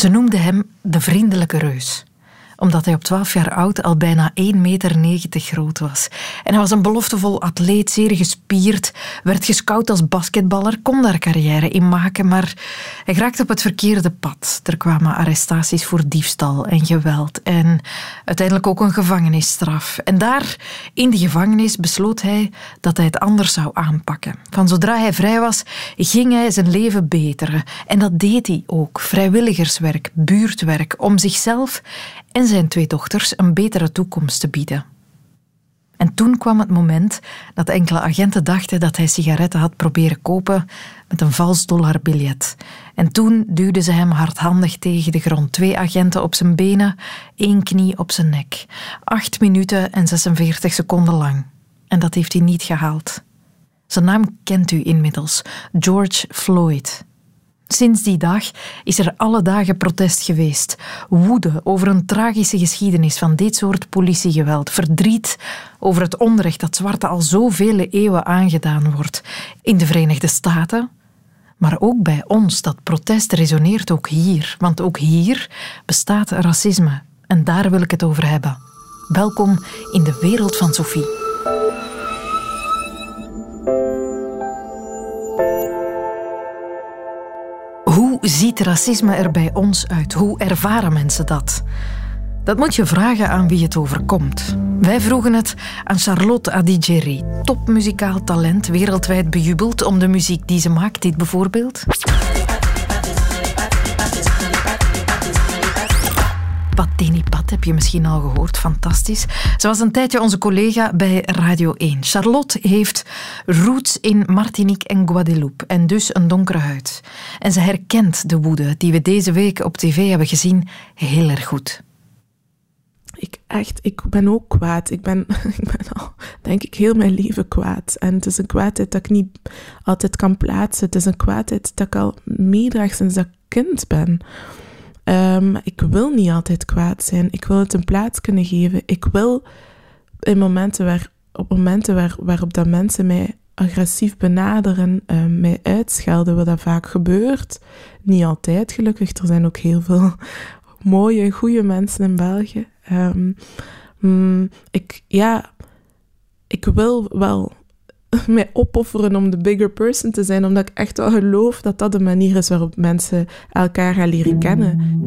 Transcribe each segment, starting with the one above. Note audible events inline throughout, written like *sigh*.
Ze noemde hem de vriendelijke reus omdat hij op 12 jaar oud al bijna 1,90 meter groot was. En hij was een beloftevol atleet, zeer gespierd, werd gescout als basketballer, kon daar carrière in maken, maar hij raakte op het verkeerde pad. Er kwamen arrestaties voor diefstal en geweld en uiteindelijk ook een gevangenisstraf. En daar, in de gevangenis, besloot hij dat hij het anders zou aanpakken. Van zodra hij vrij was, ging hij zijn leven beteren. En dat deed hij ook. Vrijwilligerswerk, buurtwerk, om zichzelf en zijn twee dochters een betere toekomst te bieden. En toen kwam het moment dat enkele agenten dachten dat hij sigaretten had proberen kopen met een vals dollarbiljet. En toen duwden ze hem hardhandig tegen de grond. Twee agenten op zijn benen, één knie op zijn nek. Acht minuten en 46 seconden lang. En dat heeft hij niet gehaald. Zijn naam kent u inmiddels: George Floyd. Sinds die dag is er alle dagen protest geweest. Woede over een tragische geschiedenis van dit soort politiegeweld. Verdriet over het onrecht dat zwarte al zoveel eeuwen aangedaan wordt. In de Verenigde Staten, maar ook bij ons. Dat protest resoneert ook hier. Want ook hier bestaat racisme. En daar wil ik het over hebben. Welkom in de wereld van Sophie. Ziet racisme er bij ons uit? Hoe ervaren mensen dat? Dat moet je vragen aan wie het overkomt. Wij vroegen het aan Charlotte Adigeri, topmuzikaal talent, wereldwijd bejubeld om de muziek die ze maakt, dit bijvoorbeeld. Pateni Pat heb je misschien al gehoord. Fantastisch. Ze was een tijdje onze collega bij Radio 1. Charlotte heeft roots in Martinique en Guadeloupe en dus een donkere huid. En ze herkent de woede die we deze week op tv hebben gezien heel erg goed. Ik echt, ik ben ook kwaad. Ik ben, *laughs* ik ben al, denk ik, heel mijn leven kwaad. En het is een kwaadheid dat ik niet altijd kan plaatsen. Het is een kwaadheid dat ik al meedraag sinds dat ik kind ben. Um, ik wil niet altijd kwaad zijn. Ik wil het een plaats kunnen geven. Ik wil in momenten waar, op momenten waar, waarop dat mensen mij agressief benaderen, um, mij uitschelden, wat dat vaak gebeurt. Niet altijd gelukkig. Er zijn ook heel veel *laughs* mooie, goede mensen in België. Um, ik, ja, ik wil wel *laughs* mij opofferen om de bigger person te zijn, omdat ik echt wel geloof dat dat de manier is waarop mensen elkaar gaan leren kennen.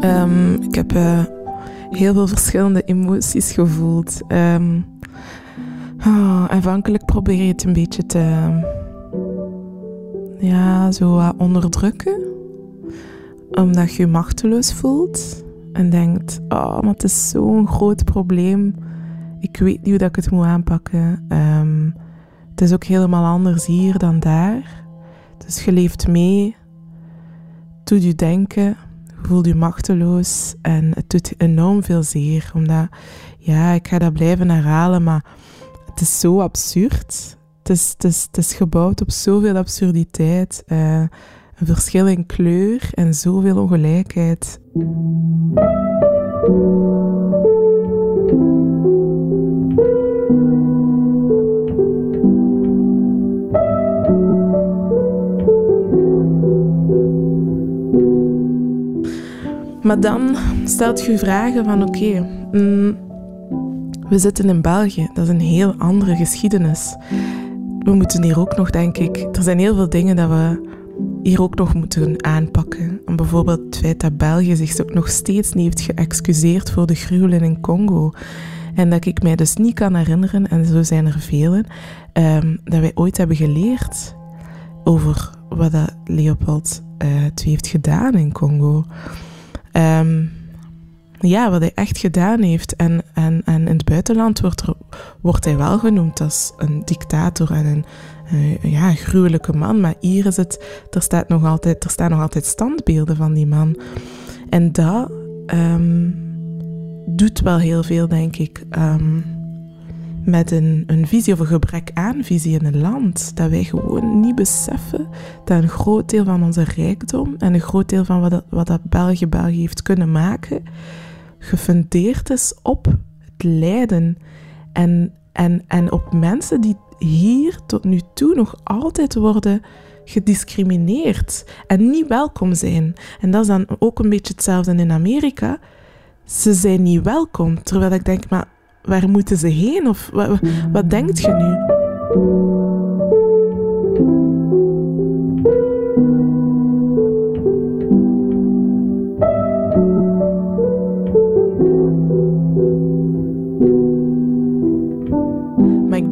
Um, ik heb uh, heel veel verschillende emoties gevoeld. Um, Oh, aanvankelijk probeer je het een beetje te. Ja, zo onderdrukken. Omdat je je machteloos voelt. En denkt: Oh, maar het is zo'n groot probleem. Ik weet niet hoe ik het moet aanpakken. Um, het is ook helemaal anders hier dan daar. Dus je leeft mee. Doet je denken. Voelt je machteloos. En het doet enorm veel zeer. Omdat, ja, ik ga dat blijven herhalen, maar het is zo absurd. Het is, het is, gebouwd op zoveel absurditeit. Uh, een verschil in kleur en zoveel ongelijkheid. Maar dan stelt je vragen van oké, mm, we zitten in België, dat is een heel andere geschiedenis. We moeten hier ook nog, denk ik, er zijn heel veel dingen dat we hier ook nog moeten aanpakken. En bijvoorbeeld het feit dat België zich ook nog steeds niet heeft geëxcuseerd voor de gruwelen in Congo. En dat ik mij dus niet kan herinneren, en zo zijn er velen, um, dat wij ooit hebben geleerd over wat dat Leopold uh, heeft gedaan in Congo. Um, ja, wat hij echt gedaan heeft. En, en, en in het buitenland wordt, er, wordt hij wel genoemd als een dictator en een uh, ja, gruwelijke man. Maar hier is het, er, staat nog altijd, er staan nog altijd standbeelden van die man. En dat um, doet wel heel veel, denk ik. Um, met een, een visie of een gebrek aan visie in een land. Dat wij gewoon niet beseffen dat een groot deel van onze rijkdom en een groot deel van wat dat, wat dat België België heeft kunnen maken, gefundeerd is op het lijden en, en, en op mensen die hier tot nu toe nog altijd worden gediscrimineerd en niet welkom zijn. En dat is dan ook een beetje hetzelfde in Amerika. Ze zijn niet welkom, terwijl ik denk, maar waar moeten ze heen? Of wat, wat denkt je nu?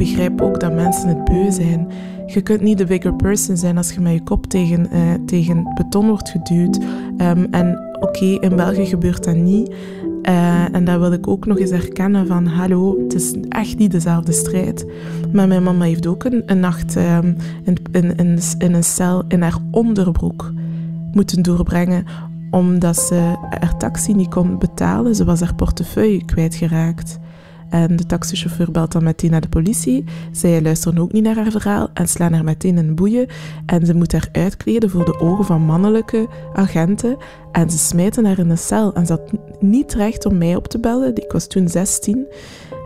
Begrijp ook dat mensen het beu zijn. Je kunt niet de bigger person zijn als je met je kop tegen, uh, tegen beton wordt geduwd. Um, en oké, in België gebeurt dat niet. Uh, en dat wil ik ook nog eens herkennen van hallo, het is echt niet dezelfde strijd. Maar mijn mama heeft ook een, een nacht um, in, in, in, in, een cel in haar onderbroek moeten doorbrengen omdat ze haar taxi niet kon betalen. Ze was haar portefeuille kwijtgeraakt. En de taxichauffeur belt dan meteen naar de politie. Zij luisteren ook niet naar haar verhaal en slaan haar meteen in boeien. En ze moet haar uitkleden voor de ogen van mannelijke agenten. En ze smijten haar in de cel. En ze had niet recht om mij op te bellen. Ik was toen 16.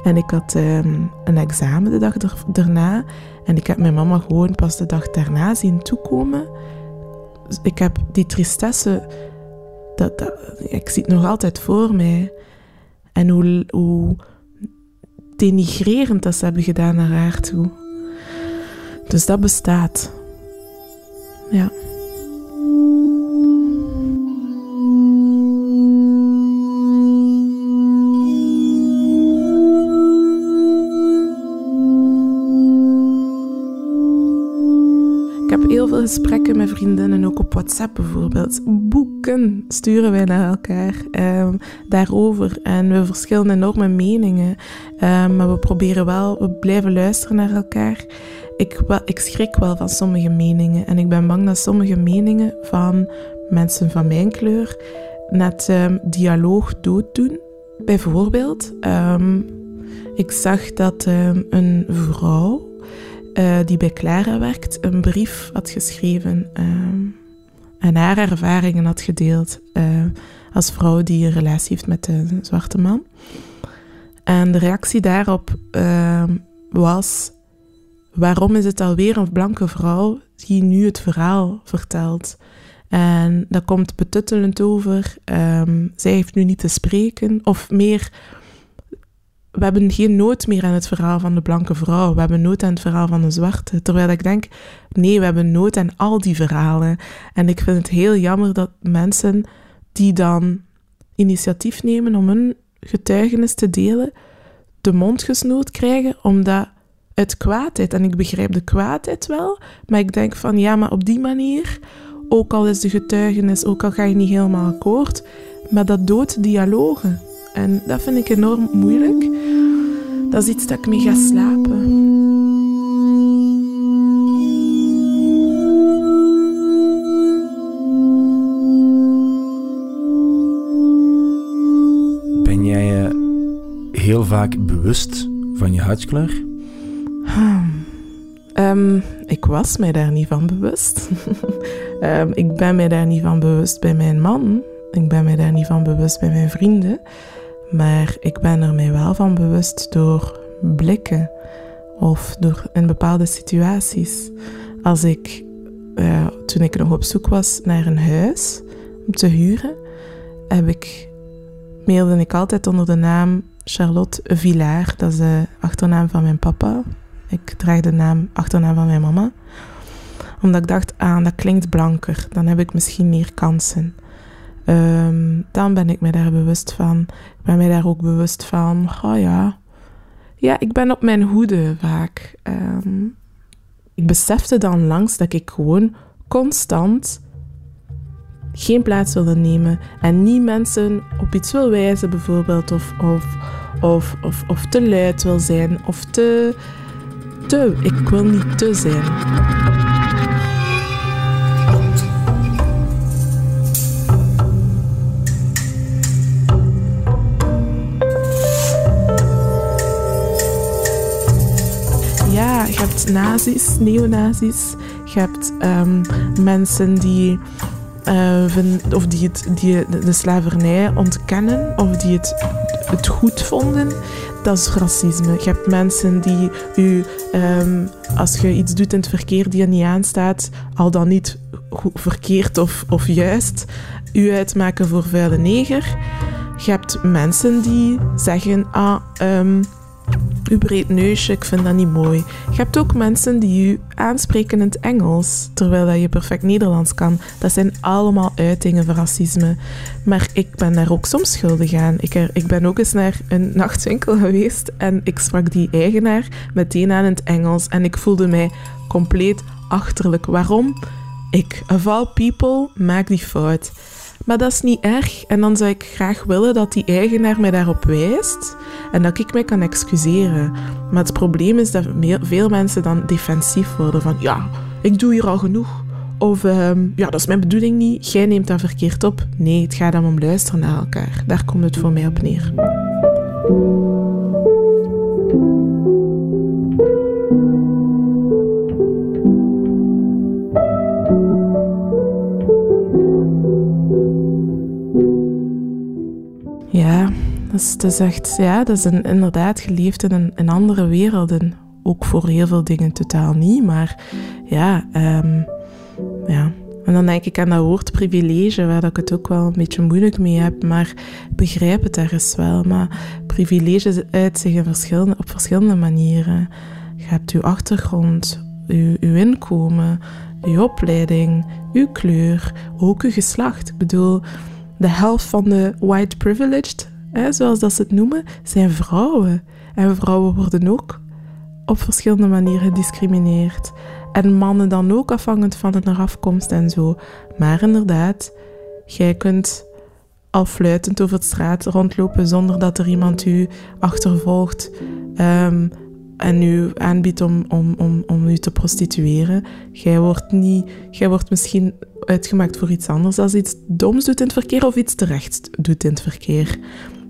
En ik had um, een examen de dag daarna. En ik heb mijn mama gewoon pas de dag daarna zien toekomen. Dus ik heb die tristesse, dat, ik zie het nog altijd voor mij. En hoe, hoe, denigrerend dat ze hebben gedaan naar haar toe. Dus dat bestaat. Ja. Vriendinnen, ook op WhatsApp bijvoorbeeld. Boeken sturen wij naar elkaar um, daarover. En we verschillen enorme meningen. Um, maar we proberen wel, we blijven luisteren naar elkaar. Ik, ik schrik wel van sommige meningen. En ik ben bang dat sommige meningen van mensen van mijn kleur net um, dialoog dooddoen. Bijvoorbeeld, ik zag dat een vrouw uh, die bij Clara werkt, een brief had geschreven uh, en haar ervaringen had gedeeld uh, als vrouw die een relatie heeft met een zwarte man. En de reactie daarop ehm, was: waarom is het alweer een blanke vrouw die nu het verhaal vertelt? En dat komt betuttelend over. Um, zij heeft nu niet te spreken, of meer we hebben geen nood meer aan het verhaal van de blanke vrouw. We hebben nood aan het verhaal van de zwarte. Terwijl ik denk, nee, we hebben nood aan al die verhalen. En ik vind het heel jammer dat mensen die dan initiatief nemen om hun getuigenis te delen, de mond gesnoerd krijgen, omdat het kwaadheid, en ik begrijp de kwaadheid wel, maar ik denk van ja, maar op die manier, ook al is de getuigenis, ook al ga je niet helemaal akkoord, maar dat doodt dialogen. En dat vind ik enorm moeilijk. Dat is iets dat ik mee ga slapen. Ben jij je heel vaak bewust van je huidskleur? Um, ik was mij daar niet van bewust. um, *laughs* ik ben mij daar niet van bewust bij mijn man. Ik ben mij daar niet van bewust bij mijn vrienden. Maar ik ben er mij wel van bewust door blikken of door in bepaalde situaties. Als ik, uh, toen ik nog op zoek was naar een huis om te huren, heb ik, mailde ik altijd onder de naam Charlotte Villard. Dat is de achternaam van mijn papa. Ik draag de naam, achternaam van mijn mama. Omdat ik dacht, ah, dat klinkt blanker. Dan heb ik misschien meer kansen. Um, dan ben ik me daar bewust van. Ik ben mij daar ook bewust van, oh ja, ja, ik ben op mijn hoede vaak. Um, ik besefte dan langs dat ik gewoon constant geen plaats wilde nemen en niet mensen op iets wil wijzen, bijvoorbeeld, of, of, of, of, of te luid wil zijn, of te, te. Ik wil niet te zijn. Hebt nazi's, neonazis. Je hebt ehm, mensen die, uh, of die, het, die de slavernij ontkennen of die het, het goed vonden. Dat is racisme. Je hebt mensen die u, um, als je iets doet in het verkeer die je niet aanstaat, al dan niet verkeerd of, of juist, u uitmaken voor vuile neger. Je hebt mensen die zeggen, ah, um, u breed neusje, ik vind dat niet mooi. Je hebt ook mensen die u aanspreken in het Engels, terwijl dat je perfect Nederlands kan. Dat zijn allemaal uitingen van racisme. Maar ik ben daar ook soms schuldig aan. Ik, er, ik ben ook eens naar een *laughs* nachtwinkel geweest en ik sprak die eigenaar meteen aan in het Engels en ik voelde mij compleet achterlijk. Waarom? Ik, of all people, maak die fout. Maar dat is niet erg en dan zou ik graag willen dat die eigenaar mij daarop wijst en dat ik mij kan excuseren. Maar het probleem is dat veel mensen dan defensief worden van ja, ik doe hier al genoeg. Of ehm, ja, dat is mijn bedoeling niet, jij neemt dat verkeerd op. Nee, het gaat dan om luisteren naar elkaar. Daar komt het voor mij op neer. Ja, dat is, echt, ja, dat is inderdaad geleefd in een, andere werelden. Ook voor heel veel dingen totaal niet, maar ja, um, ja. En dan denk ik aan dat woord privilege, waar ik het ook wel een beetje moeilijk mee heb, maar begrijp het ergens wel. Maar privilege uit zich verschillende, op verschillende manieren. Je hebt uw achtergrond, uw, uw inkomen, uw opleiding, uw kleur, ook uw geslacht. Ik bedoel, de helft van de white privileged, hè, zoals dat ze het noemen, zijn vrouwen. En vrouwen worden ook op verschillende manieren gediscrimineerd. En mannen dan ook afhankelijk van hun afkomst en zo. Maar inderdaad, jij kunt al fluitend over de straat rondlopen zonder dat er iemand u achtervolgt um, en u aanbiedt om, om, om, om u te prostitueren. Jij wordt, niet, jij wordt misschien uitgemaakt voor iets anders als iets doms doet in het verkeer of iets terecht doet in het verkeer.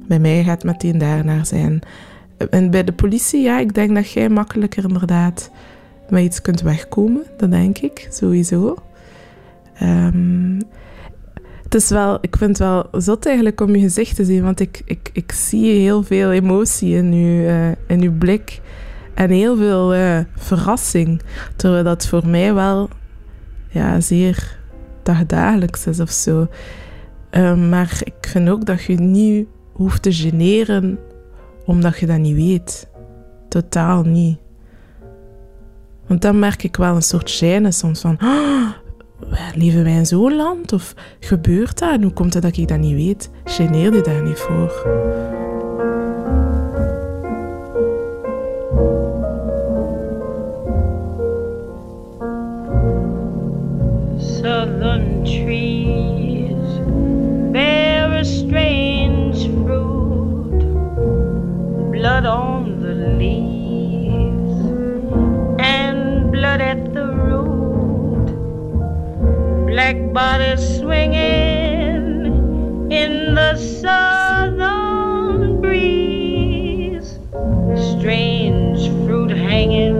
Bij mij gaat het meteen daarnaar zijn. En bij de politie, ja, ik denk dat jij makkelijker inderdaad met iets kunt wegkomen. Dat denk ik, sowieso. Um, het is wel, ik vind het wel zot eigenlijk om je gezicht te zien, want ik, ik, ik zie heel veel emotie in uw, uh, in uw blik en heel veel uh, verrassing. Terwijl dat voor mij wel ja, zeer dagdagelijks is of zo. Um, maar ik vind ook dat je niet hoeft te generen omdat je dat niet weet. Totaal niet. Want dan merk ik wel een soort gêne soms van... Oh, leven wij in zo'n land? Of gebeurt dat? En hoe komt het dat ik dat niet weet? Geneer je daar niet voor? Blood on the leaves and blood at the root, black bodies swinging in the southern breeze, strange fruit hanging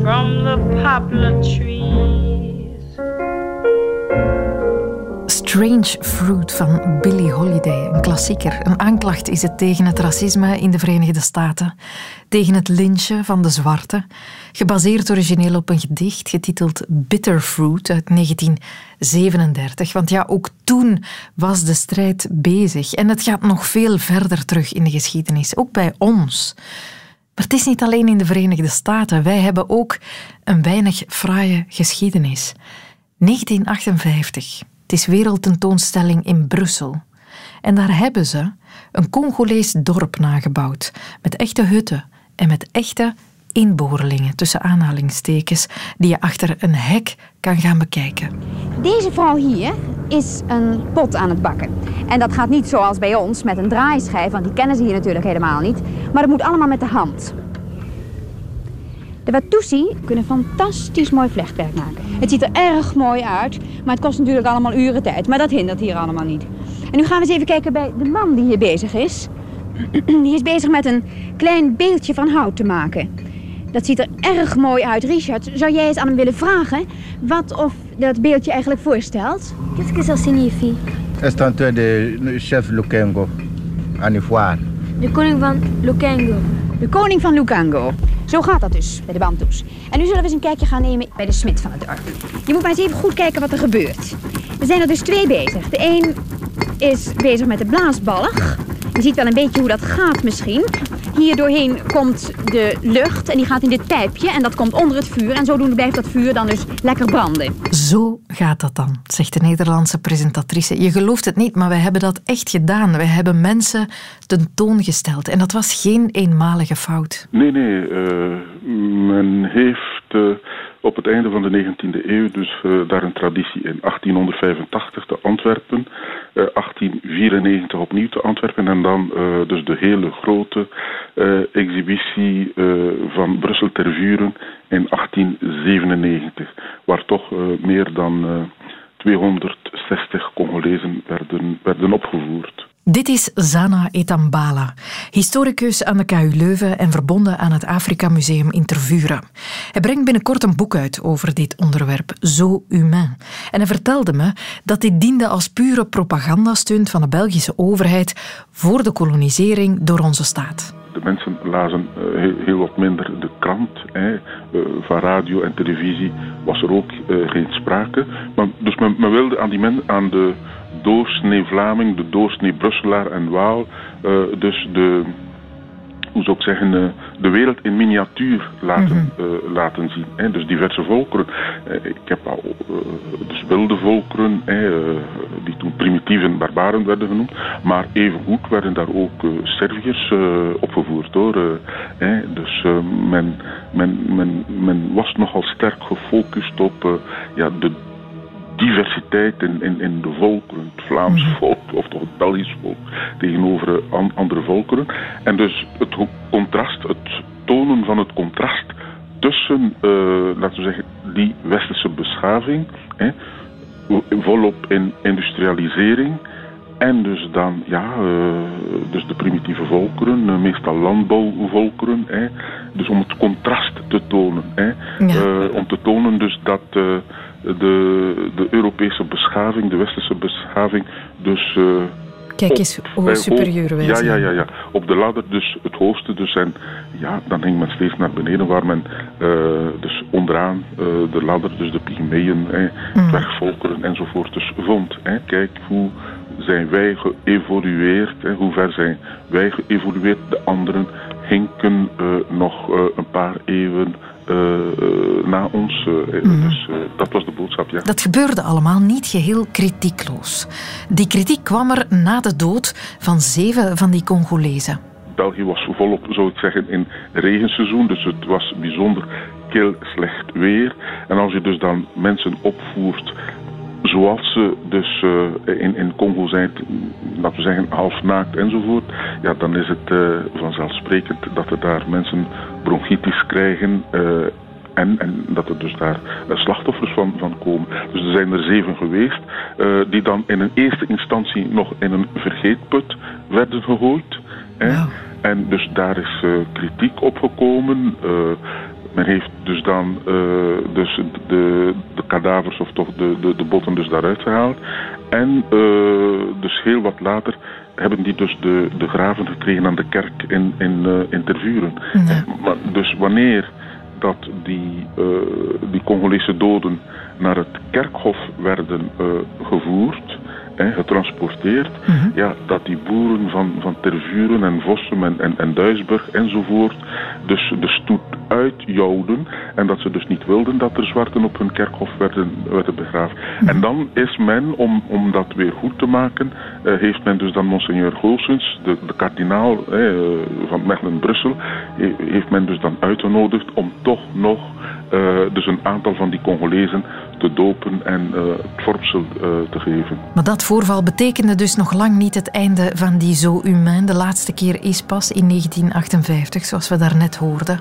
from the poplar tree. Strange Fruit van Billie Holiday, een klassieker. Een aanklacht is het tegen het racisme in de Verenigde Staten, tegen het lynchen van de zwarte, gebaseerd origineel op een gedicht getiteld Bitter Fruit uit 1937. Want ja, ook toen was de strijd bezig en het gaat nog veel verder terug in de geschiedenis, ook bij ons. Maar het is niet alleen in de Verenigde Staten. Wij hebben ook een weinig fraaie geschiedenis. 1958. Is wereldtentoonstelling in Brussel. En daar hebben ze een Congolees dorp nagebouwd. Met echte hutten en met echte inboorlingen, tussen aanhalingstekens, die je achter een hek kan gaan bekijken. Deze vrouw hier is een pot aan het bakken. En dat gaat niet zoals bij ons met een draaischijf, want die kennen ze hier natuurlijk helemaal niet. Maar het moet allemaal met de hand. De Watusi kunnen fantastisch mooi vlechtwerk maken. Het ziet er erg mooi uit, maar het kost natuurlijk allemaal uren tijd. Maar dat hindert hier allemaal niet. En nu gaan we eens even kijken bij de man die hier bezig is. *clears throat* Die is bezig met een klein beeldje van hout te maken. Dat ziet er erg mooi uit. Richard, zou jij eens aan hem willen vragen wat of dat beeldje eigenlijk voorstelt? Qu'est-ce que ça signifie? Instanteur de chef Lukengo aan foire. De koning van Lukengo. De koning van Lukango. Zo gaat dat dus bij de Bantus. En nu zullen we eens een kijkje gaan nemen bij de smid van het dorp. Je moet maar eens even goed kijken wat er gebeurt. Er zijn er dus twee bezig. De een is bezig met de blaasballig. Je ziet wel een beetje hoe dat gaat misschien. Hier doorheen komt de lucht en die gaat in dit pijpje en dat komt onder het vuur. En zodoende blijft dat vuur dan dus lekker branden. Zo gaat dat dan, zegt de Nederlandse presentatrice. Je gelooft het niet, maar wij hebben dat echt gedaan. Wij hebben mensen tentoongesteld en dat was geen eenmalige fout. Nee, nee. Uh, men heeft... Uh op het einde van de 19e eeuw dus uh, daar een traditie in. 1885 te Antwerpen, uh, 1894 opnieuw te Antwerpen en dan uh, dus de hele grote exhibitie van Brussel ter Vuren in 1897, waar toch meer dan 260 Congolezen werden, werden opgevoerd. Dit is Zana Etambala, historicus aan de KU Leuven en verbonden aan het Afrika Museum in Tervuren. Hij brengt binnenkort een boek uit over dit onderwerp, Zo Humain. En hij vertelde me dat dit diende als pure propagandastunt van de Belgische overheid voor de kolonisering door onze staat. De mensen lazen eh, heel wat minder de krant. Hè. Eh, van radio en televisie was er ook eh, geen sprake. Maar, dus men, men wilde aan, die men, aan de doorsnee Vlaming, de doorsnee Brusselaar en Waal. Uh, dus de, hoe zou ik zeggen, uh, de wereld in miniatuur laten, mm -hmm. uh, laten zien. Hè. Dus diverse volkeren. ik heb al dus wilde volkeren, hè, die toen primitieve barbaren werden genoemd. Maar evengoed werden daar ook Serviërs opgevoerd hoor. Hè. Dus men, men, men, men was nogal sterk gefocust op ja, de diversiteit in, in, in de volkeren, het Vlaams mhm. volk of toch het Belgisch volk tegenover an, andere volkeren. En dus het contrast, het tonen van het contrast tussen, uh, laten we zeggen, die westerse beschaving, hè, volop in industrialisering. En dus dan, ja, uh, dus de primitieve volkeren, uh, meestal landbouwvolkeren. Hè, dus om het contrast te tonen. Hè, ja. om te tonen dus dat de, de Europese beschaving, de westerse beschaving, dus... Uh, Kijk eens hoe superieur wij ja, Ja, ja, ja. Op de ladder dus het hoogste dus en ja, dan ging men steeds naar beneden waar men uh, dus onderaan uh, de ladder, dus de pygmeeën, eh, mm. dwergvolkeren enzovoort dus vond. Hè. Kijk hoe zijn wij geëvolueerd, hè. hoe ver zijn wij geëvolueerd, de anderen hinken nog een paar eeuwen na ons. Uh, mm. Dus dat was de boodschap, ja. Dat gebeurde allemaal niet geheel kritiekloos. Die kritiek kwam er na de dood van zeven van die Congolezen. België was volop, zou ik zeggen, in regenseizoen. Dus het was bijzonder kil slecht weer. En als je dus dan mensen opvoert zoals ze dus in, in Congo zijn, laten we zeggen half naakt enzovoort, ja, dan is het vanzelfsprekend dat er daar mensen bronchitis krijgen. Uh, en, en, dat er dus daar slachtoffers van, van komen. Dus er zijn er zeven geweest, die dan in een eerste instantie nog in een vergeetput werden gegooid. Wow. En dus daar is kritiek op gekomen. Men heeft dus dan dus de, de kadavers of toch de, de, de botten dus daaruit gehaald. En dus heel wat later hebben die dus de, de graven gekregen aan de kerk in, in, uh, in Tervuren. Ja. Maar dus wanneer dat die, die Congolese doden naar het kerkhof werden gevoerd hè, getransporteerd, mm -hmm. ja, dat die boeren van, van Tervuren en Vossum en, en, en Duisburg enzovoort dus de stoet uitjouwden en dat ze dus niet wilden dat er zwarten op hun kerkhof werden, werden begraven. Mm -hmm. En dan is men, om, om dat weer goed te maken, uh, heeft men dus dan Monseigneur Goossens, de, de kardinaal uh, van Mechelen-Brussel, heeft men dus dan uitgenodigd om toch nog uh, dus een aantal van die Congolezen te dopen en het vormsel te geven. Maar dat voorval betekende dus nog lang niet het einde van die Zo Humain. De laatste keer is pas in 1958, zoals we daarnet hoorden.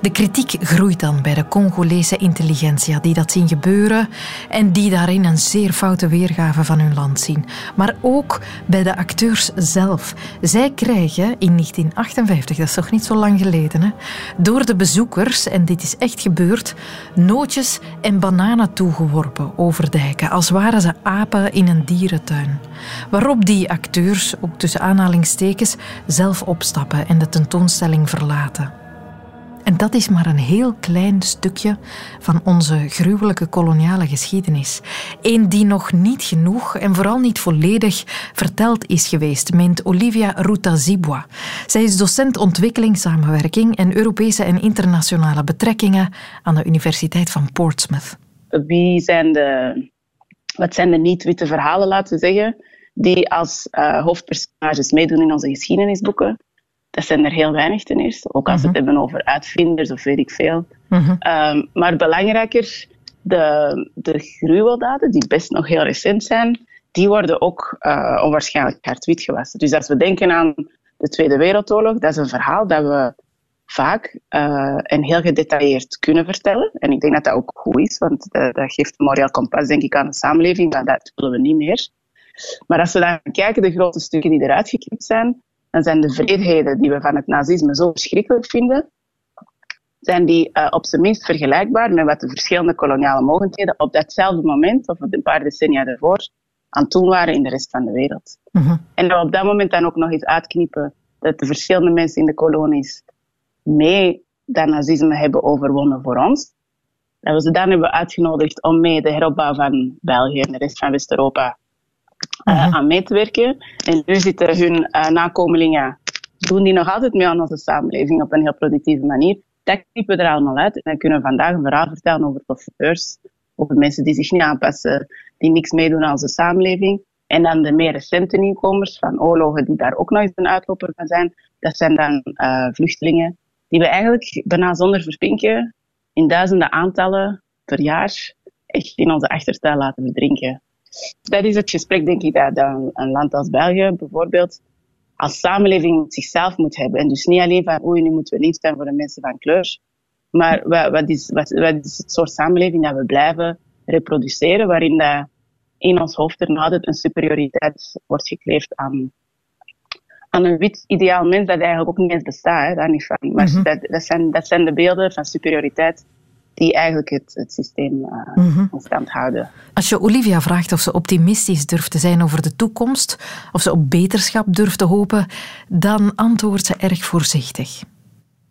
De kritiek groeit dan bij de Congolese intelligentsia die dat zien gebeuren en die daarin een zeer foute weergave van hun land zien. Maar ook bij de acteurs zelf. Zij krijgen in 1958, dat is toch niet zo lang geleden, door de bezoekers, en dit is echt gebeurd, nootjes en bananen toegeworpen over dijken, als waren ze apen in een dierentuin. Waarop die acteurs, ook tussen aanhalingstekens, zelf opstappen en de tentoonstelling verlaten. En dat is maar een heel klein stukje van onze gruwelijke koloniale geschiedenis. Eén die nog niet genoeg en vooral niet volledig verteld is geweest, meent Olivia Rutazibwa. Zij is docent ontwikkelingssamenwerking en Europese en internationale betrekkingen aan de Universiteit van Portsmouth. Wie zijn de, wat zijn de niet-witte verhalen, laten we zeggen, die als uh, hoofdpersonages meedoen in onze geschiedenisboeken? dat zijn er heel weinig ten eerste. Ook als we het mhm. hebben over uitvinders of weet ik veel. Mhm. Ehm, maar belangrijker, de, de gruweldaden, die best nog heel recent zijn, die worden ook uh, onwaarschijnlijk hard-wit gewassen. Dus als we denken aan de Tweede Wereldoorlog, dat is een verhaal dat we vaak uh, en heel gedetailleerd kunnen vertellen. En ik denk dat dat ook goed is, want dat, dat geeft een moreel kompas denk ik, aan de samenleving, maar dat willen we niet meer. Maar als we dan kijken, de grote stukken die eruit geknipt zijn, dan zijn de vreedheden die we van het nazisme zo verschrikkelijk vinden, zijn die uh, op zijn minst vergelijkbaar met wat de verschillende koloniale mogendheden op datzelfde moment, of een paar decennia ervoor, aan toen waren in de rest van de wereld. Mhm. En dat we op dat moment dan ook nog eens uitknippen dat de verschillende mensen in de kolonies mee dat nazisme hebben overwonnen voor ons. Dat we ze dan hebben uitgenodigd om mee de heropbouw van België en de rest van West-Europa uh, aan mee te werken. En nu zitten hun uh, nakomelingen, doen die nog altijd mee aan onze samenleving op een heel productieve manier. Dat knippen we er allemaal uit. En dan kunnen we vandaag een verhaal vertellen over profiteurs, over mensen die zich niet aanpassen, die niks meedoen aan onze samenleving. En dan de meer recente nieuwkomers van oorlogen, die daar ook nog eens een uitloper van zijn, dat zijn dan uh, vluchtelingen die we eigenlijk bijna zonder verpinken in duizenden aantallen per jaar echt in onze achtertuin laten verdrinken. Dat is het gesprek, denk ik, dat een land als België bijvoorbeeld als samenleving zichzelf moet hebben. En dus niet alleen van, oei, nu moeten we lief zijn voor de mensen van kleur. Maar wat, is, wat, is het soort samenleving dat we blijven reproduceren, waarin dat in ons hoofd er altijd een superioriteit wordt gekleefd aan, aan een wit ideaal mens dat eigenlijk ook niet eens bestaat, hè, daar niet van. Maar mhm. dat, dat, zijn, dat zijn de beelden van superioriteit die eigenlijk het, het systeem uh, in stand houden. Als je Olivia vraagt of ze optimistisch durft te zijn over de toekomst, of ze op beterschap durft te hopen, dan antwoordt ze erg voorzichtig.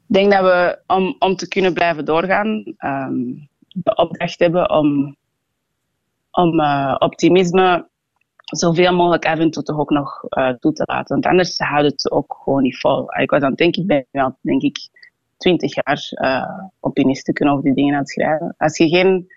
Ik denk dat we, om, om te kunnen blijven doorgaan, um, de opdracht hebben om, om uh, optimisme zoveel mogelijk af en toe toch ook nog uh, toe te laten. Want anders houdt het ook gewoon niet vol. Ik was aan het denken, ik ben wel, denk ik, twintig jaar uh, optimistisch over die dingen aan het schrijven. Als je geen,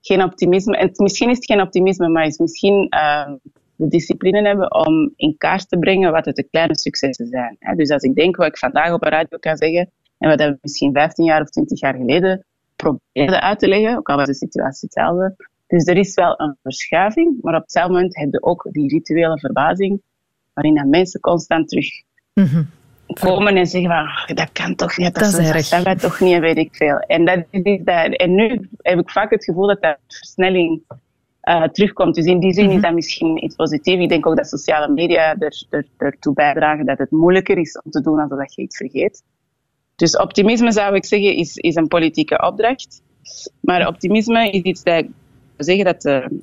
geen optimisme, en misschien is het geen optimisme, maar is misschien uh, de discipline hebben om in kaart te brengen wat het de kleine successen zijn. Hè? Dus als ik denk wat ik vandaag op een radio kan zeggen, en wat we misschien 15 jaar of 20 jaar geleden probeerden uit te leggen, ook al was de situatie hetzelfde. Dus er is wel een verschuiving, maar op hetzelfde moment heb je ook die rituele verbazing, waarin dat mensen constant terug mm komen en zeggen van, dat kan toch niet, dat, dat is. Dat wij toch niet, weet ik veel. En, dat is dat, en nu heb ik vaak het gevoel dat dat versnelling uh, terugkomt. Dus in die zin is mhm. dat misschien iets positiefs. Ik denk ook dat sociale media er, er, ertoe bijdragen dat het moeilijker is om te doen alsof je iets vergeet. Dus optimisme zou ik zeggen is, is een politieke opdracht. Maar optimisme is iets dat zeggen dat de,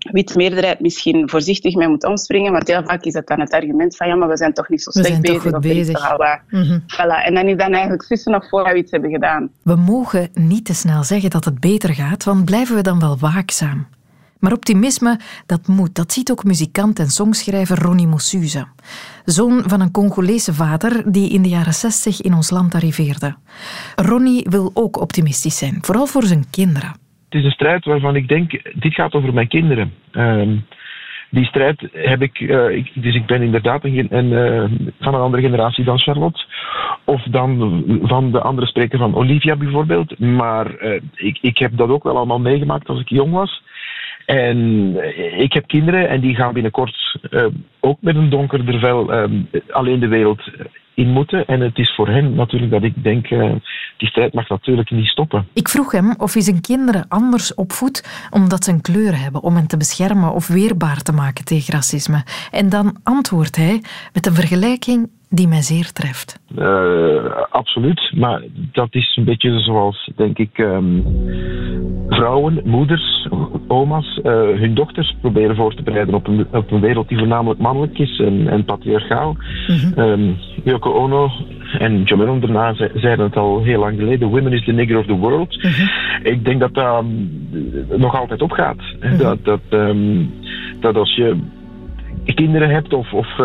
witte meerderheid misschien voorzichtig mee moet omspringen, want heel vaak is dat dan het argument van ja, maar we zijn toch niet zo slecht bezig. Of bezig. Mm voilà. En dan is dan eigenlijk tussen nog voor we iets hebben gedaan. We mogen niet te snel zeggen dat het beter gaat, want blijven we dan wel waakzaam. Maar optimisme, dat moet. Dat ziet ook muzikant en songschrijver Ronnie Mossuze. Zoon van een Congolese vader die in de jaren 60 in ons land arriveerde. Ronnie wil ook optimistisch zijn, vooral voor zijn kinderen het is een strijd waarvan ik denk, dit gaat over mijn kinderen. Ehm, die strijd heb ik, uh, ik, dus ik ben inderdaad een, een uh, van een andere generatie dan Charlotte. Of dan van de andere spreker van Olivia bijvoorbeeld. Maar uh, ik, ik heb dat ook wel allemaal meegemaakt als ik jong was. En ik heb kinderen en die gaan binnenkort ook met een donkerder vel alleen de wereld in moeten. En het is voor hen natuurlijk dat ik denk, uh, die strijd mag natuurlijk niet stoppen. Ik vroeg hem of hij zijn kinderen anders opvoedt omdat ze een kleur hebben, om hen te beschermen of weerbaar te maken tegen racisme. En dan antwoordt hij met een vergelijking die mij zeer treft. Uh, absoluut, maar dat is een beetje zoals, denk ik, um, vrouwen, moeders, oma's, uh, hun dochters proberen voor te bereiden op een, op een wereld die voornamelijk mannelijk is en, en patriarchaal. Mm -hmm. um, Yoko Ono en John Lennon daarna zeiden het al heel lang geleden: Women is the nigger of the world. Mm -hmm. Ik denk dat dat um, nog altijd opgaat. Mm -hmm. dat, dat, um, dat als je kinderen hebt of, of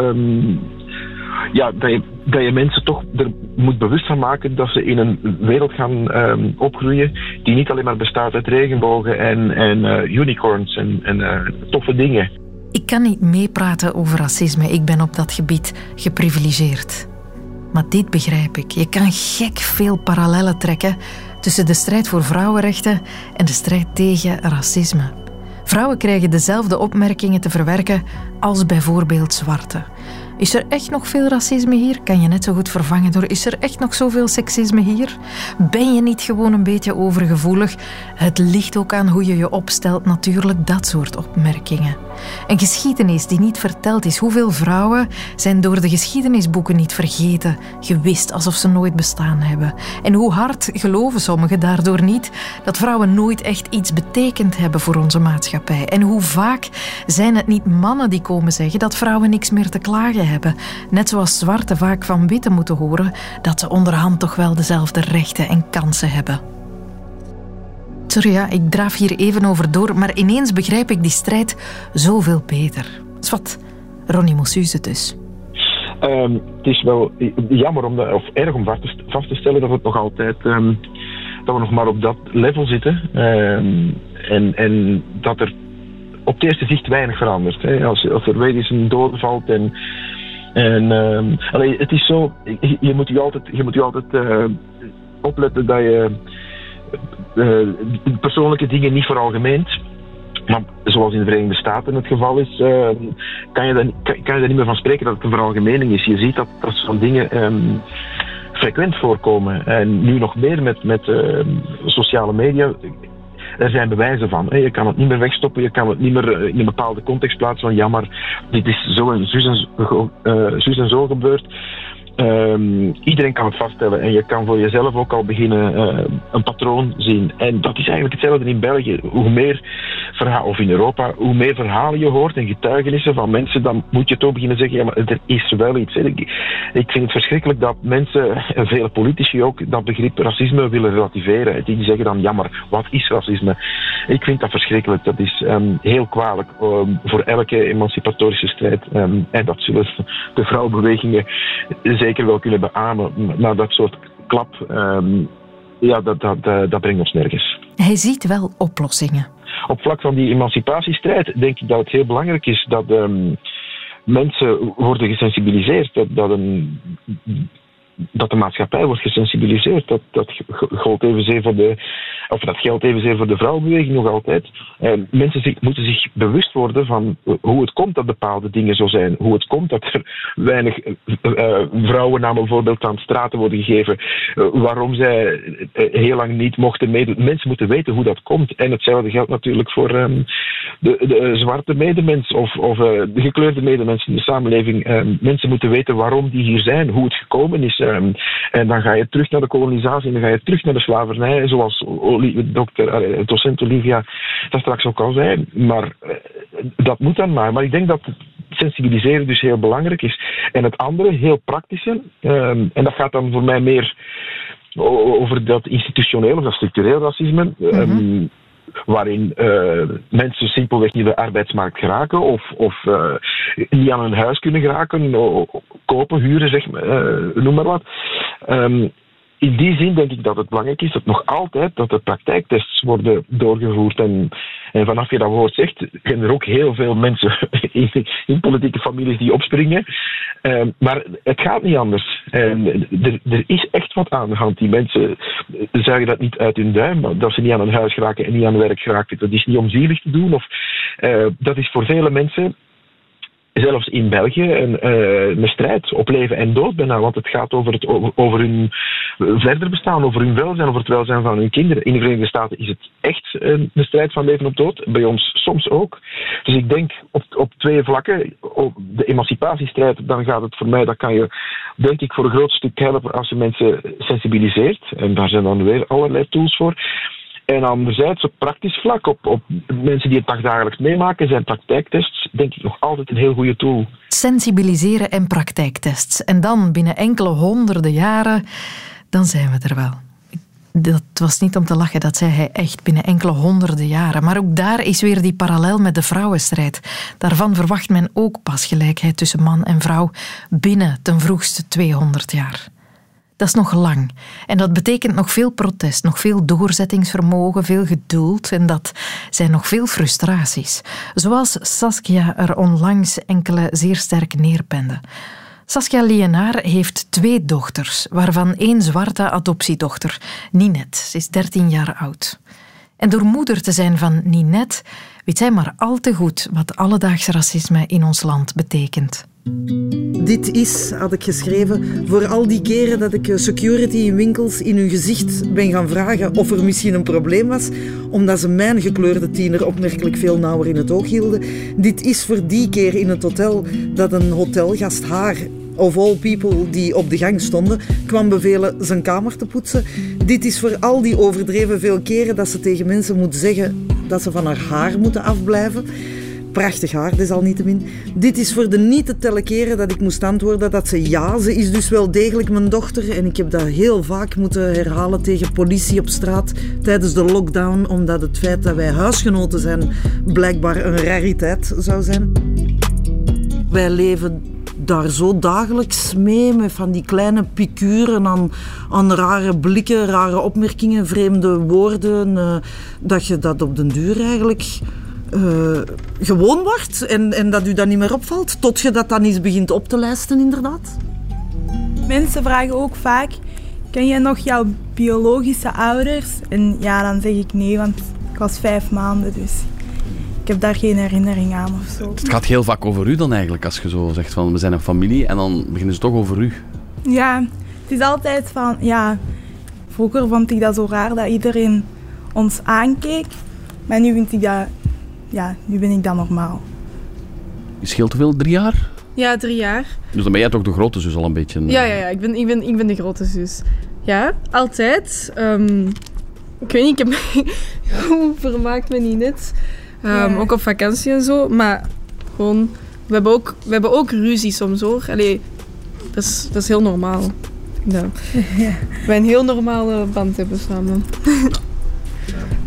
ja, dat je, mensen toch er moet bewust van maken dat ze in een wereld gaan um, opgroeien die niet alleen maar bestaat uit regenbogen en, en uh, unicorns en, en uh, toffe dingen. Ik kan niet meepraten over racisme. Ik ben op dat gebied geprivilegeerd. Maar dit begrijp ik. Je kan gek veel parallellen trekken tussen de strijd voor vrouwenrechten en de strijd tegen racisme. Vrouwen krijgen dezelfde opmerkingen te verwerken als bijvoorbeeld zwarte. Is er echt nog veel racisme hier? Kan je net zo goed vervangen door is er echt nog zoveel seksisme hier? Ben je niet gewoon een beetje overgevoelig? Het ligt ook aan hoe je je opstelt, natuurlijk, dat soort opmerkingen. Een geschiedenis die niet verteld is. Hoeveel vrouwen zijn door de geschiedenisboeken niet vergeten, gewist alsof ze nooit bestaan hebben? En hoe hard geloven sommigen daardoor niet dat vrouwen nooit echt iets betekend hebben voor onze maatschappij? En hoe vaak zijn het niet mannen die komen zeggen dat vrouwen niks meer te klagen hebben, net zoals zwarte vaak van witte moeten horen dat ze onderhand toch wel dezelfde rechten en kansen hebben. Sorry, ik draaf hier even over door, maar ineens begrijp ik die strijd zoveel beter. Zwat, Ronnie Mossuze dus. Um, het is wel jammer om of erg om vast te stellen dat het nog altijd um, dat we nog maar op dat level zitten. Um, en, en dat er op het eerste zicht weinig verandert. Hè. Als, als er weer eens een dode valt en en allee, het is zo, je, moet je altijd, je moet je altijd uh, opletten dat je uh, persoonlijke dingen niet veralgemeent. Maar zoals in de Verenigde Staten het geval is, uh, kan, je dan, kan, je er niet meer van spreken dat het een veralgemening is. Je ziet dat, dat soort dingen um, frequent voorkomen. En nu nog meer met, met sociale media er zijn bewijzen van. Je kan het niet meer wegstoppen, je kan het niet meer in een bepaalde context plaatsen van ja, maar dit is zo en en, uh, en zo gebeurd. Um, iedereen kan het vaststellen en je kan voor jezelf ook al beginnen uh, een patroon zien. En dat is eigenlijk hetzelfde in België. Hoe meer verhalen, of in Europa, hoe meer verhalen je hoort en getuigenissen van mensen, dan moet je toch beginnen zeggen, ja, maar er is wel iets. Ik, vind het verschrikkelijk dat mensen, en vele politici ook, dat begrip racisme willen relativeren. Die zeggen dan, ja, maar wat is racisme? Ik vind dat verschrikkelijk. Dat is um, heel kwalijk um, voor elke emancipatorische strijd. en dat zullen de vrouwenbewegingen zeker wel kunnen beamen. Maar dat soort klap, um, ja, dat, dat, dat, dat brengt ons nergens. Hij ziet wel oplossingen. Op vlak van die emancipatiestrijd denk ik dat het heel belangrijk is dat um, mensen worden gesensibiliseerd. Dat, dat een dat de maatschappij wordt gesensibiliseerd. Dat, dat geldt evenzeer voor de, of dat geldt evenzeer voor de vrouwenbeweging nog altijd. En mensen zich, moeten zich bewust worden van hoe het komt dat bepaalde dingen zo zijn. Hoe het komt dat er weinig uh, vrouwen naar bijvoorbeeld aan straten worden gegeven. Uh, waarom zij heel lang niet mochten meedoen. Mensen moeten weten hoe dat komt. En hetzelfde geldt natuurlijk voor um, de, de, zwarte medemens of, of de gekleurde medemens in de samenleving. Um, mensen moeten weten waarom die hier zijn, hoe het gekomen is. Um, en dan ga je terug naar de kolonisatie en dan ga je terug naar de slavernij, zoals dokter, docent Olivia dat straks ook al zei. Maar uh, dat moet dan maar. Maar ik denk dat sensibiliseren dus heel belangrijk is. En het andere, heel praktische, um, en dat gaat dan voor mij meer over dat institutioneel of dat structureel racisme. Mm -hmm waarin uh, mensen simpelweg niet de arbeidsmarkt geraken of, of uh, niet aan hun huis kunnen geraken, kopen, huren, zeg, uh, noem maar wat. Um, in die zin denk ik dat het belangrijk is dat nog altijd dat de praktijktests worden doorgevoerd. En, en vanaf je dat woord zegt, zijn er ook heel veel mensen *laughs* in, politieke families die opspringen. Uh, maar het gaat niet anders. Uh, er, is echt wat aan de hand. Die mensen zuigen dat niet uit hun duim, dat ze niet aan hun huis geraken en niet aan werk geraken. Dat is niet om zielig te doen. Of, uh, dat is voor vele mensen zelfs in België een, uh, een strijd op leven en dood bijna. Want het gaat over, het, over, hun verder bestaan, over hun welzijn, over het welzijn van hun kinderen. In de Verenigde Staten is het echt een, strijd van leven op dood. Bij ons soms ook. Dus ik denk op, op twee vlakken. De emancipatiestrijd, dan gaat het voor mij, dat kan je denk ik voor een groot stuk helpen als je mensen sensibiliseert. En daar zijn dan weer allerlei tools voor. En anderzijds op praktisch vlak, op, op mensen die het dagdagelijks meemaken, zijn praktijktests denk ik nog altijd een heel goede tool. Sensibiliseren en praktijktests. En dan binnen enkele honderden jaren, dan zijn we er wel. Dat was niet om te lachen, dat zei hij echt binnen enkele honderden jaren. Maar ook daar is weer die parallel met de vrouwenstrijd. Daarvan verwacht men ook pas gelijkheid tussen man en vrouw binnen ten vroegste 200 jaar. Dat is nog lang. En dat betekent nog veel protest, nog veel doorzettingsvermogen, veel geduld. En dat zijn nog veel frustraties. Zoals Saskia er onlangs enkele zeer sterk neerpende. Saskia Lienaar heeft twee dochters, waarvan één zwarte adoptiedochter, Ninette. Ze is 13 jaar oud. En door moeder te zijn van Ninette, weet zij maar al te goed wat alledaags racisme in ons land betekent. Dit is, had ik geschreven, voor al die keren dat ik security in winkels in hun gezicht ben gaan vragen of er misschien een probleem was, omdat ze mijn gekleurde tiener opmerkelijk veel nauwer in het oog hielden. Dit is voor die keer in het hotel dat een hotelgast haar of all people die op de gang stonden, kwam bevelen zijn kamer te poetsen. Dit is voor al die overdreven veel keren dat ze tegen mensen moet zeggen dat ze van haar haar moeten afblijven prachtig haar, desalniettemin. Dit is voor de niet te tellen keren dat ik moest antwoorden dat ze ja, ze is dus wel degelijk mijn dochter. En ik heb dat heel vaak moeten herhalen tegen politie op straat tijdens de lockdown, omdat het feit dat wij huisgenoten zijn blijkbaar een rariteit zou zijn. Wij leven daar zo dagelijks mee, met van die kleine picuren aan, aan rare blikken, rare opmerkingen, vreemde woorden, uh, dat je dat op den duur eigenlijk uh, gewoon wordt en, en dat u dat niet meer opvalt, tot je dat dan eens begint op te lijsten, inderdaad? Mensen vragen ook vaak, ken jij nog jouw biologische ouders? En ja, dan zeg ik nee, want ik was vijf maanden, dus ik heb daar geen herinnering aan of zo. Het gaat heel vaak over u dan eigenlijk, als je zo zegt van we zijn een familie en dan beginnen ze toch over u. Ja, het is altijd van, ja, vroeger vond ik dat zo raar dat iedereen ons aankeek, maar nu vind ik dat ja, nu ben ik dan normaal. Je scheelt hoeveel? Drie jaar? Ja, drie jaar. Dus dan ben jij toch de grote zus al een beetje? Ja, ja, ja. Ik, ben, ik, ben, ik ben de grote zus. Ja, altijd. Um, ik weet niet, ik heb *laughs* me vermaakt me niet net. Um, Ook op vakantie en zo. Maar gewoon, we hebben ook, we hebben ook ruzie soms hoor. Allee, dat is, dat is heel normaal. Ja. *laughs* ja. Wij een heel normale band hebben samen. *laughs*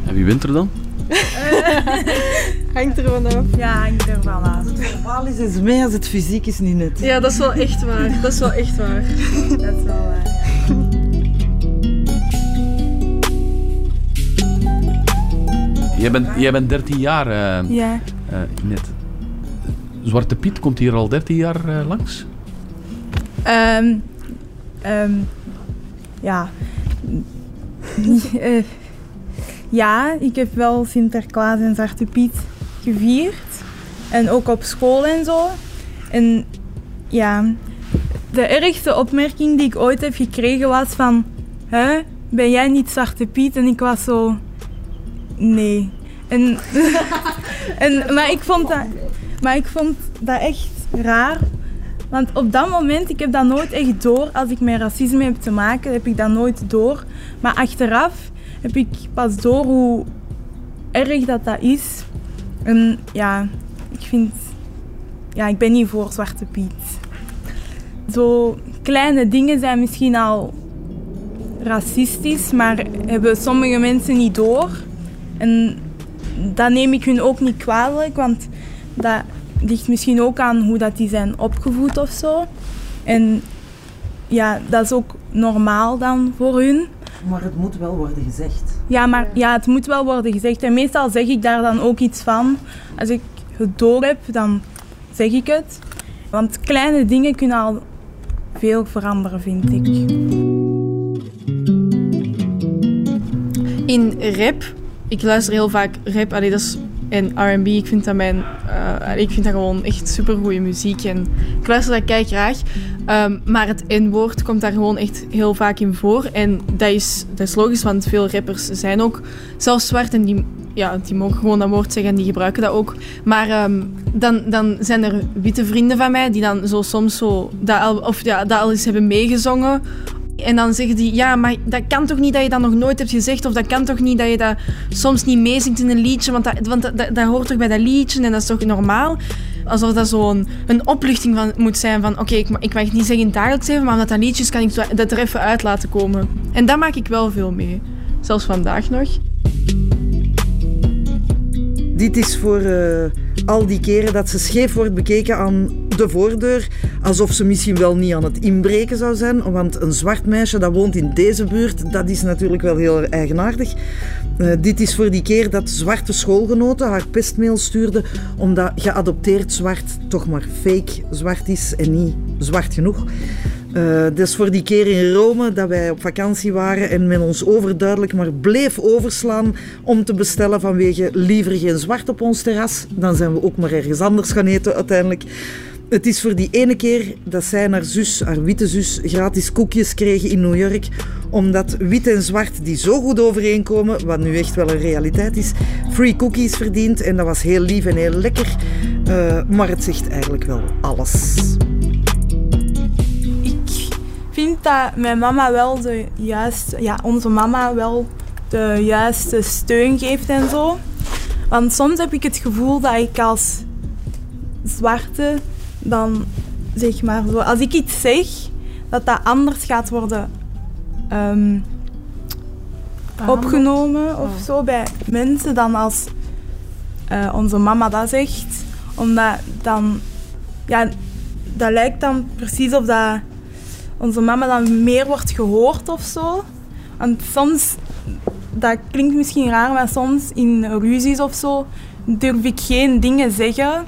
En wie wint er dan? *laughs* hangt er vanaf. Ja, hangt er vanaf. Het verbaal is is mee als het fysiek is niet net. Ja, dat is wel echt waar. Dat is wel echt waar. dat is wel waar. Jij bent, jij bent 13 jaar, uh, ja. Uh, net. Zwarte Piet komt hier al 13 jaar uh, langs? Um, um, ja. *laughs* Ja, ik heb wel Sinterklaas en Zwarte Piet gevierd. En ook op school en zo. En ja, de ergste opmerking die ik ooit heb gekregen was van... Hè, ben jij niet Zwarte Piet? En ik was zo... Nee. En, *laughs* en, maar, ik vond dat, maar ik vond dat echt raar. Want op dat moment, ik heb dat nooit echt door. Als ik met racisme heb te maken, heb ik dat nooit door. Maar achteraf heb ik pas door hoe erg dat dat is. En ja, ik vind... Ja, ik ben niet voor Zwarte Piet. Zo kleine dingen zijn misschien al racistisch, maar hebben sommige mensen niet door. En dat neem ik hun ook niet kwalijk, want dat ligt misschien ook aan hoe dat die zijn opgevoed of zo. En ja, dat is ook normaal dan voor hun. Maar het moet wel worden gezegd. Ja, maar ja, het moet wel worden gezegd. En meestal zeg ik daar dan ook iets van. Als ik het door heb, dan zeg ik het. Want kleine dingen kunnen al veel veranderen, vind ik. In rap, ik luister heel vaak rap, allee, dat is, en R&B, ik vind dat mijn, eh, ik vind dat gewoon echt supergoeie muziek en ik luister dat kei graag. Ehm, maar het N-woord komt daar gewoon echt heel vaak in voor en dat is, dat is logisch, want veel rappers zijn ook zelfs zwart en die, ja, die mogen gewoon dat woord zeggen en die gebruiken dat ook. Maar ehm, dan, dan zijn er witte vrienden van mij die dan zo soms zo dat al, of ja, dat al eens hebben meegezongen en dan zeggen die, ja, maar dat kan toch niet dat je dat nog nooit hebt gezegd? Of dat kan toch niet dat je dat soms niet meezingt in een liedje? Want dat, want dat, dat, hoort toch bij dat liedje en dat is toch normaal? Alsof dat zo'n een opluchting van, moet zijn van, oké, ik, ik mag het niet zeggen in dagelijks leven, maar met dat liedjes kan ik dat er even uit laten komen. En daar maak ik wel veel mee. Zelfs vandaag nog. Dit is voor eh, al die keren dat ze scheef wordt bekeken aan de voordeur. Alsof ze misschien wel niet aan het inbreken zou zijn. Want een zwart meisje dat woont in deze buurt, dat is natuurlijk wel heel eigenaardig. Eh, dit is voor die keer dat zwarte schoolgenoten haar pestmail stuurden. Omdat geadopteerd zwart toch maar fake zwart is en niet zwart genoeg. Uh, dus voor die keer in Rome dat wij op vakantie waren en men ons overduidelijk maar bleef overslaan om te bestellen vanwege liever geen zwart op ons terras. Dan zijn we ook maar ergens anders gaan eten uiteindelijk. Het is voor die ene keer dat zij en haar zus, haar witte zus, gratis koekjes kregen in New York. Omdat wit en zwart die zo goed overeenkomen, wat nu echt wel een realiteit is, free cookies verdient. En dat was heel lief en heel lekker. Uh, maar het zegt eigenlijk wel alles. Ik vind dat mijn mama wel de juiste, ja, onze mama wel de juiste steun geeft en zo. Want soms heb ik het gevoel dat ik als zwarte dan zeg maar zo, als ik iets zeg, dat dat anders gaat worden um, opgenomen of zo bij mensen dan als uh, onze mama dat zegt. Omdat dan, ja, dat lijkt dan precies of dat onze mama dan meer wordt gehoord of zo. Want soms, dat klinkt misschien raar, maar soms in ruzies of zo durf ik geen dingen zeggen.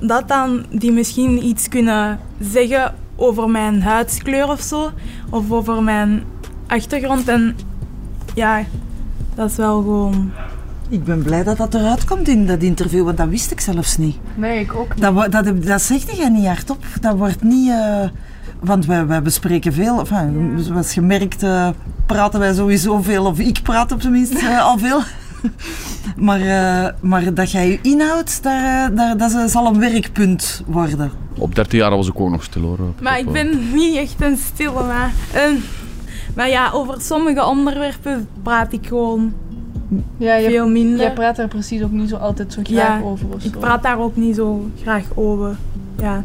Omdat dan die misschien iets kunnen zeggen over mijn huidskleur of zo. Of over mijn achtergrond. En ja, dat is wel gewoon... Ik ben blij dat dat eruit komt in dat interview, want dat wist ik zelfs niet. Nee, ik ook niet. Dat, dat, dat zegt jij niet hardop. Dat wordt niet... Uh, want wij, wij bespreken veel. Enfin, zoals je merkt, uh, praten wij sowieso veel. Of ik praat op zijn minst uh, *laughs* al veel. *laughs* maar, uh, maar dat jij je inhoudt, daar, daar, dat zal een werkpunt worden. Op 13 jaar was ik ook nog stil hoor. Maar ik ben niet echt een stille. Maar, maar ja, over sommige onderwerpen praat ik gewoon ja, je, veel minder. Jij praat daar precies ook niet zo altijd zo graag ja, over. Of ik zo. praat daar ook niet zo graag over. Ja,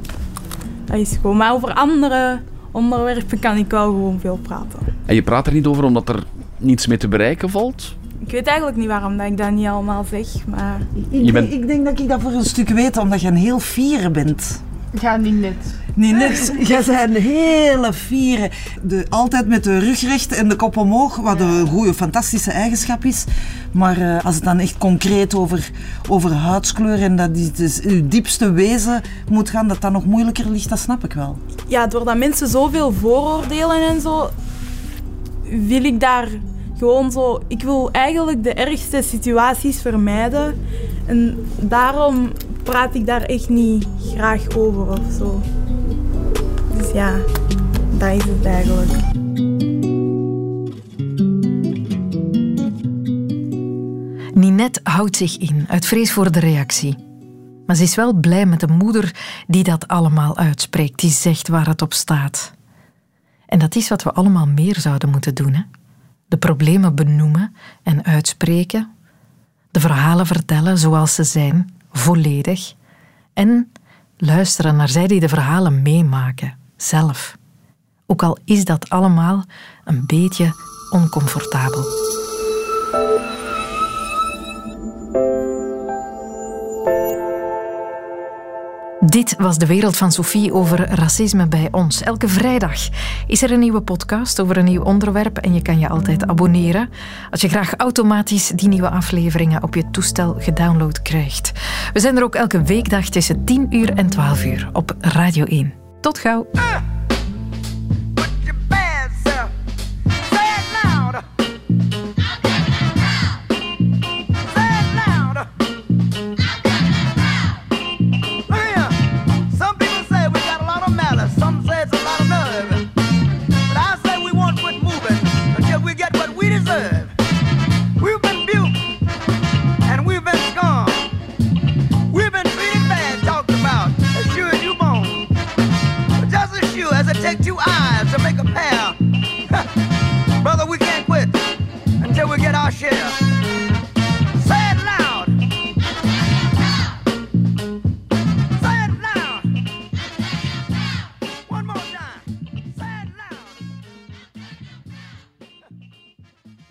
dat is gewoon. Maar over andere onderwerpen kan ik wel gewoon veel praten. En je praat er niet over omdat er niets mee te bereiken valt? Ik weet eigenlijk niet waarom dat ik dat niet allemaal zeg, maar... Ik, bent... ik denk dat ik dat voor een stuk weet, omdat je een heel fiere bent. Ja, niet net. Niet net. *laughs* Jij bent een hele fiere. De, altijd met de rug recht en de kop omhoog, wat een goede, fantastische eigenschap is. Maar uh, als het dan echt concreet over, over huidskleur en dat die, dus uw diepste wezen moet gaan, dat dat nog moeilijker ligt, dat snap ik wel. Ja, doordat mensen zoveel vooroordelen en zo, wil ik daar gewoon zo... Ik wil eigenlijk de ergste situaties vermijden. En daarom praat ik daar echt niet graag over of zo. Dus ja, dat is het eigenlijk. Ninette houdt zich in uit vrees voor de reactie. Maar ze is wel blij met de moeder die dat allemaal uitspreekt, die zegt waar het op staat. En dat is wat we allemaal meer zouden moeten doen. Hè? De problemen benoemen en uitspreken, de verhalen vertellen zoals ze zijn, volledig, en luisteren naar zij die de verhalen meemaken, zelf. Ook al is dat allemaal een beetje oncomfortabel. Dit was de wereld van Sophie over racisme bij ons. Elke vrijdag is er een nieuwe podcast over een nieuw onderwerp en je kan je altijd abonneren als je graag automatisch die nieuwe afleveringen op je toestel gedownload krijgt. We zijn er ook elke weekdag tussen 10 uur en 12 uur op Radio 1. Tot gauw.